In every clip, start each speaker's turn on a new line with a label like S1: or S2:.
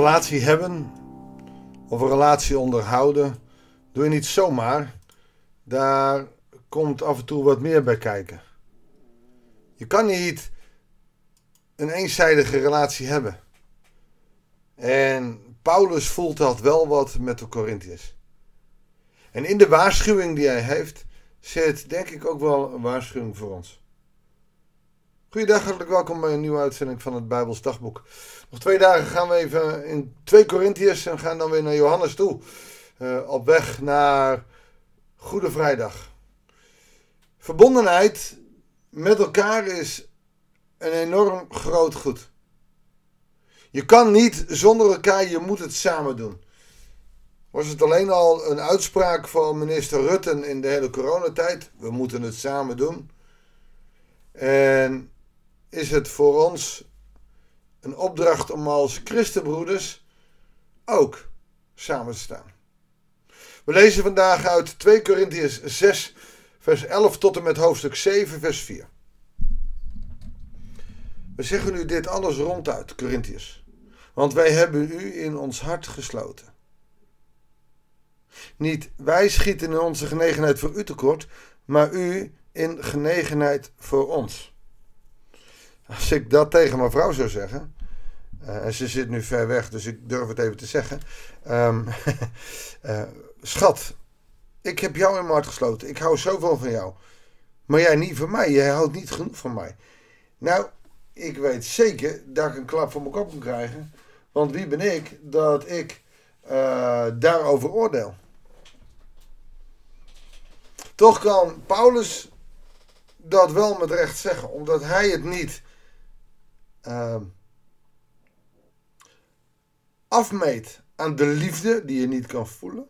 S1: relatie hebben of een relatie onderhouden doe je niet zomaar. Daar komt af en toe wat meer bij kijken. Je kan niet een eenzijdige relatie hebben. En Paulus voelt dat wel wat met de Corinthiërs. En in de waarschuwing die hij heeft, zit denk ik ook wel een waarschuwing voor ons. Goeiedag, hartelijk welkom bij een nieuwe uitzending van het Bijbels Dagboek. Nog twee dagen gaan we even in 2 Korintiërs en gaan dan weer naar Johannes toe. Uh, op weg naar Goede Vrijdag. Verbondenheid met elkaar is een enorm groot goed. Je kan niet zonder elkaar, je moet het samen doen. Was het alleen al een uitspraak van minister Rutten in de hele coronatijd? We moeten het samen doen. En is het voor ons een opdracht om als christenbroeders ook samen te staan. We lezen vandaag uit 2 Korintiërs 6, vers 11 tot en met hoofdstuk 7, vers 4. We zeggen u dit alles ronduit, Korintiërs, want wij hebben u in ons hart gesloten. Niet wij schieten in onze genegenheid voor u tekort, maar u in genegenheid voor ons. Als ik dat tegen mijn vrouw zou zeggen, uh, en ze zit nu ver weg, dus ik durf het even te zeggen. Um, uh, schat, ik heb jou in mijn hart gesloten. Ik hou zoveel van jou. Maar jij niet van mij. Jij houdt niet genoeg van mij. Nou, ik weet zeker dat ik een klap voor mijn kop kan krijgen. Want wie ben ik dat ik uh, daarover oordeel? Toch kan Paulus dat wel met recht zeggen, omdat hij het niet uh, afmeet aan de liefde die je niet kan voelen,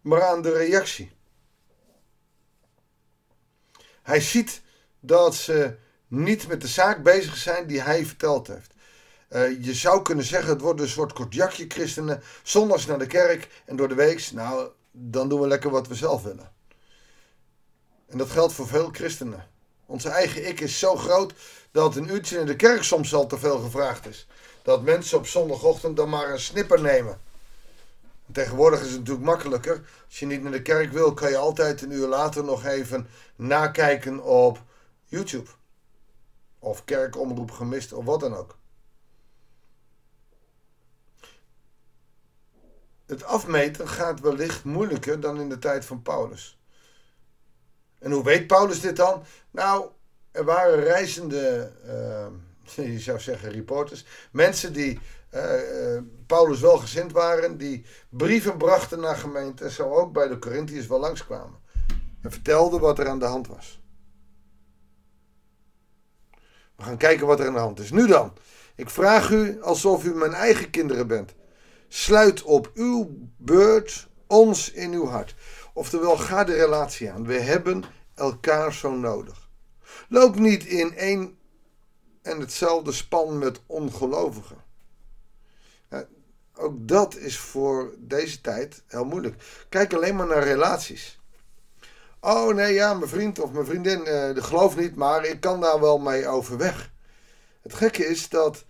S1: maar aan de reactie. Hij ziet dat ze niet met de zaak bezig zijn die hij verteld heeft. Uh, je zou kunnen zeggen, het wordt een soort kortjakje christenen. Zondags naar de kerk en door de week, nou, dan doen we lekker wat we zelf willen. En dat geldt voor veel christenen. Onze eigen ik is zo groot dat een uurtje in de kerk soms al te veel gevraagd is. Dat mensen op zondagochtend dan maar een snipper nemen. Tegenwoordig is het natuurlijk makkelijker. Als je niet naar de kerk wil, kan je altijd een uur later nog even nakijken op YouTube. Of kerkomroep gemist of wat dan ook. Het afmeten gaat wellicht moeilijker dan in de tijd van Paulus. En hoe weet Paulus dit dan? Nou, er waren reizende, uh, je zou zeggen reporters, mensen die uh, Paulus welgezind waren, die brieven brachten naar gemeenten, zo ook bij de Corinthiërs wel langskwamen. En vertelden wat er aan de hand was. We gaan kijken wat er aan de hand is. Nu dan, ik vraag u alsof u mijn eigen kinderen bent. Sluit op uw beurt ons in uw hart. Oftewel, ga de relatie aan. We hebben elkaar zo nodig. Loop niet in één en hetzelfde span met ongelovigen. ook dat is voor deze tijd heel moeilijk. Kijk alleen maar naar relaties. Oh nee, ja, mijn vriend of mijn vriendin, uh, dat geloof niet, maar ik kan daar wel mee overweg. Het gekke is dat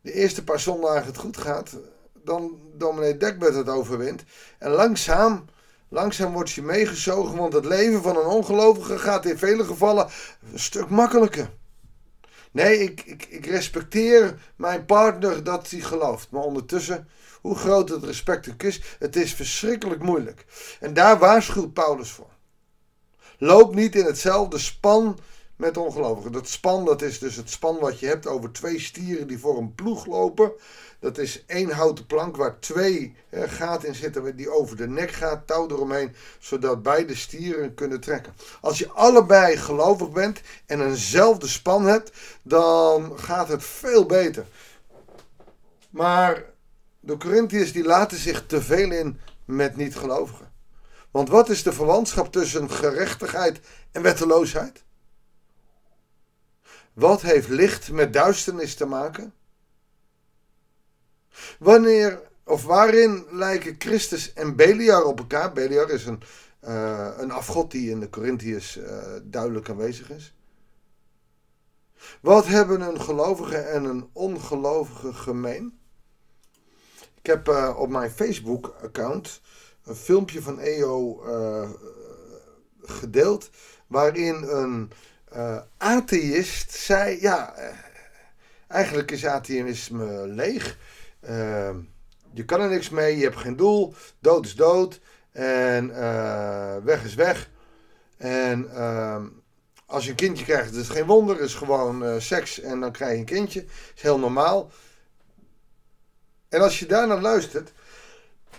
S1: de eerste paar zondagen het goed gaat, dan dominee Dekbed het overwint. En langzaam Langzaam word je meegezogen, want het leven van een ongelovige gaat in vele gevallen een stuk makkelijker. Nee, ik, ik, ik respecteer mijn partner dat hij gelooft. Maar ondertussen, hoe groot het respect ook is, het is verschrikkelijk moeilijk. En daar waarschuwt Paulus voor. Loop niet in hetzelfde span met ongelovigen. Dat span, dat is dus het span wat je hebt over twee stieren die voor een ploeg lopen. Dat is één houten plank waar twee gaten in zitten die over de nek gaat, touw eromheen, zodat beide stieren kunnen trekken. Als je allebei gelovig bent en eenzelfde span hebt, dan gaat het veel beter. Maar de Corinthiërs die laten zich te veel in met niet-gelovigen. Want wat is de verwantschap tussen gerechtigheid en wetteloosheid? Wat heeft licht met duisternis te maken? Wanneer of waarin lijken Christus en Beliar op elkaar? Beliar is een, uh, een afgod die in de Corinthiërs uh, duidelijk aanwezig is. Wat hebben een gelovige en een ongelovige gemeen? Ik heb uh, op mijn Facebook-account een filmpje van EO gedeeld. Waarin een uh, atheïst zei: Ja, eigenlijk is atheïsme leeg. Ehm, je kan er niks mee, je hebt geen doel. Dood is dood. En weg is weg. En ehm, als je een kindje krijgt, is het geen wonder. Het is gewoon seks en dan krijg je een kindje. Is heel normaal. En als je daarnaar luistert,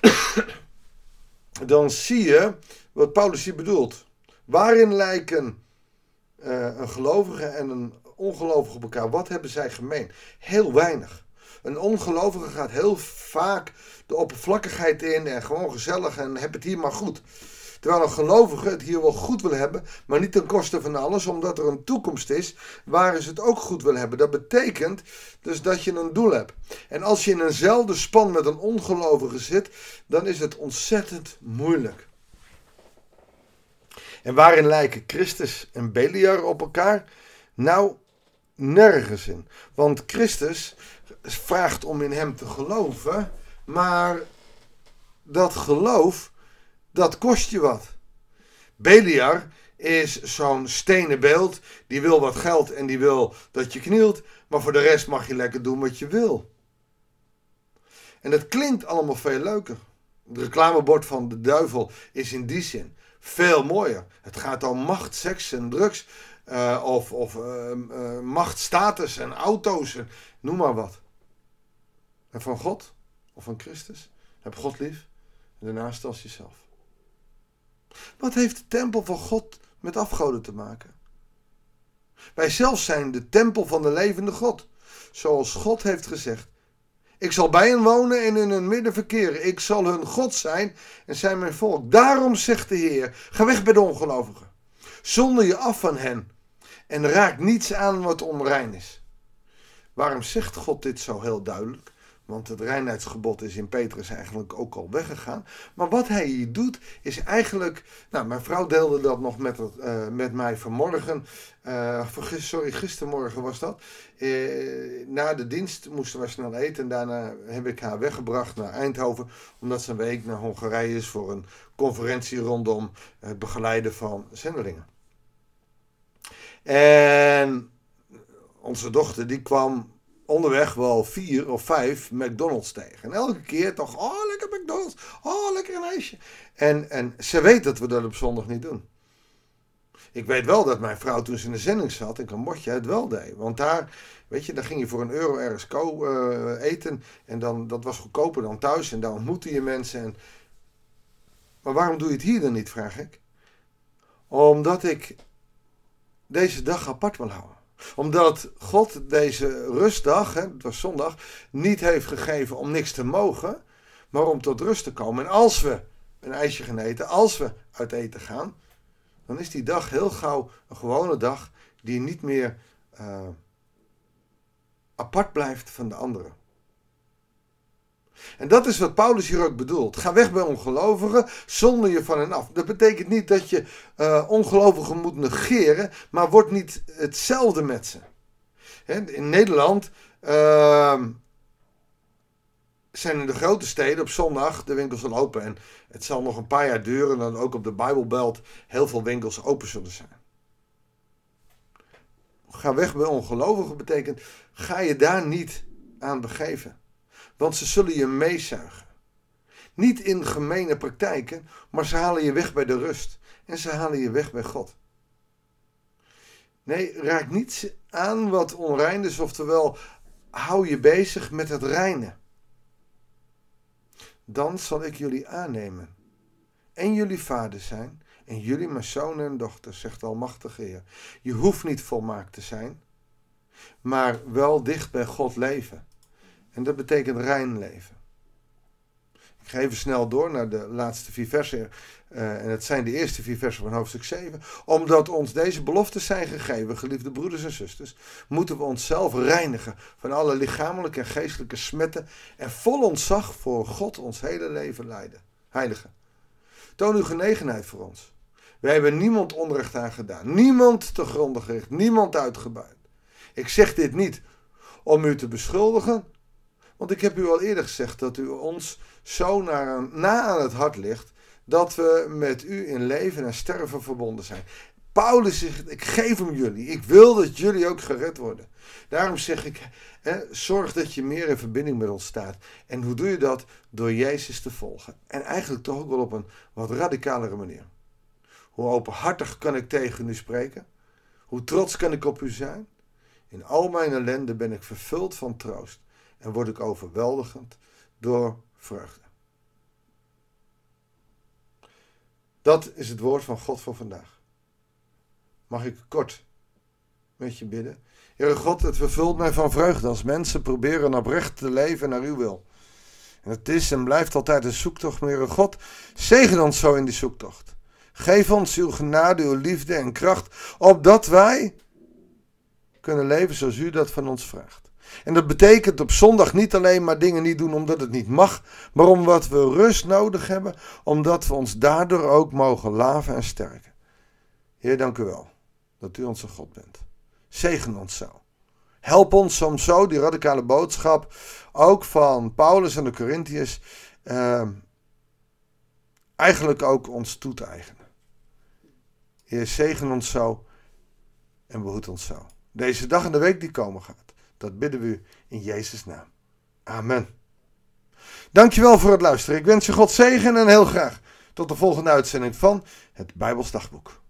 S1: dan zie je wat Paulus hier bedoelt. Waarin lijken uh, een gelovige en een ongelovige op elkaar? Wat hebben zij gemeen? Heel weinig. Een ongelovige gaat heel vaak de oppervlakkigheid in en gewoon gezellig en heb het hier maar goed. Terwijl een gelovige het hier wel goed wil hebben, maar niet ten koste van alles, omdat er een toekomst is waar ze het ook goed wil hebben. Dat betekent dus dat je een doel hebt. En als je in eenzelfde span met een ongelovige zit, dan is het ontzettend moeilijk. En waarin lijken Christus en Beliar op elkaar? Nou, nergens in. Want Christus vraagt om in hem te geloven, maar dat geloof dat kost je wat. Beliar is zo'n stenen beeld. Die wil wat geld en die wil dat je knielt. Maar voor de rest mag je lekker doen wat je wil. En dat klinkt allemaal veel leuker. Het reclamebord van de duivel is in die zin veel mooier. Het gaat om macht, seks en drugs. Uh, of of uh, uh, macht, status en auto's. En noem maar wat. En van God of van Christus. Heb God lief. En daarnaast als jezelf. Wat heeft de tempel van God met afgoden te maken? Wij zelf zijn de tempel van de levende God. Zoals God heeft gezegd. Ik zal bij hen wonen en in hun midden verkeren. Ik zal hun God zijn en zijn mijn volk. Daarom zegt de Heer: ga weg bij de ongelovigen. Zonder je af van hen en raak niets aan wat onrein is. Waarom zegt God dit zo heel duidelijk? Want het reinheidsgebod is in Petrus eigenlijk ook al weggegaan. Maar wat hij hier doet, is eigenlijk. Nou, mijn vrouw deelde dat nog met, uh, met mij vanmorgen. Uh, sorry, gistermorgen was dat. Uh, na de dienst moesten we snel eten. En daarna heb ik haar weggebracht naar Eindhoven. Omdat ze een week naar Hongarije is voor een conferentie rondom het begeleiden van zendelingen. En onze dochter die kwam onderweg wel vier of vijf McDonald's tegen. En elke keer toch, oh lekker McDonald's, oh lekker een ijsje. En, en ze weet dat we dat op zondag niet doen. Ik weet wel dat mijn vrouw toen ze in de zending zat in Cambodja het wel deed. Want daar, weet je, daar ging je voor een euro ergens ko uh, eten. En dan, dat was goedkoper dan thuis. En daar ontmoette je mensen. En... Maar waarom doe je het hier dan niet, vraag ik. Omdat ik deze dag apart wil houden omdat God deze rustdag, hè, het was zondag, niet heeft gegeven om niks te mogen, maar om tot rust te komen. En als we een ijsje gaan eten, als we uit eten gaan, dan is die dag heel gauw een gewone dag die niet meer uh, apart blijft van de anderen. En dat is wat Paulus hier ook bedoelt. Ga weg bij ongelovigen, zonder je van hen af. Dat betekent niet dat je uh, ongelovigen moet negeren, maar word niet hetzelfde met ze. in Nederland uh, zijn in de grote steden op zondag de winkels al open. En het zal nog een paar jaar duren dat ook op de Bijbelbelt heel veel winkels open zullen zijn. Ga weg bij ongelovigen betekent, ga je daar niet aan begeven want ze zullen je meezuigen. Niet in gemene praktijken, maar ze halen je weg bij de rust en ze halen je weg bij God. Nee, raak niets aan wat onrein is, oftewel hou je bezig met het reine. Dan zal ik jullie aannemen en jullie vader zijn en jullie mijn zonen en dochters, zegt de Almachtige Heer. Je hoeft niet volmaakt te zijn, maar wel dicht bij God leven. En dat betekent rein leven. Ik ga even snel door naar de laatste vier versen. Uh, en het zijn de eerste vier versen van hoofdstuk 7. Omdat ons deze beloften zijn gegeven, geliefde broeders en zusters, moeten we onszelf reinigen van alle lichamelijke en geestelijke smetten en vol ontzag voor God ons hele leven leiden. Heilige, toon uw genegenheid voor ons. Wij hebben niemand onrecht aan gedaan, niemand te gronden gericht, niemand uitgebuit. Ik zeg dit niet om u te beschuldigen, Want ik heb u al eerder gezegd dat u ons zo naar, na aan het hart ligt dat we met u in leven en sterven verbonden zijn. Paulus zegt, ik geef hem jullie. Ik wil dat jullie ook gered worden. Daarom zeg ik, hè, zorg dat je meer in verbinding met ons staat. En hoe doe je dat? Door Jezus te volgen. En eigenlijk toch ook wel op een wat radicalere manier. Hoe openhartig kan ik tegen u spreken? Hoe trots kan ik op u zijn? In al mijn ellende ben ik vervuld van troost en word ik overweldigend door vreugde. Dat is het woord van God voor vandaag. Mag ik kort met je bidden? Heere God, het vervult mij van vreugde als mensen proberen oprecht te leven naar uw wil. En het is en blijft altijd een zoektocht, maar Heere God, zegen ons zo in die zoektocht. Geef ons uw genade, uw liefde en kracht, opdat wij kunnen leven zoals u dat van ons vraagt. En dat betekent op zondag niet alleen maar dingen niet doen omdat het niet mag, maar omdat we rust nodig hebben, omdat we ons daardoor ook mogen laven en sterken. Heer, dank u wel dat u onze God bent. Zegen ons zo. Help ons om zo die radicale boodschap, ook van Paulus en de Corinthiërs, eh, eigenlijk ook ons toe te eigenen. Heer, zegen ons zo en behoed ons zo. Deze dag en de week die komen gaat. Dat bidden we u in Jezus' naam. Amen. Dankjewel voor het luisteren. Ik wens je God zegen en heel graag tot de volgende uitzending van het Bijbels Dagboek.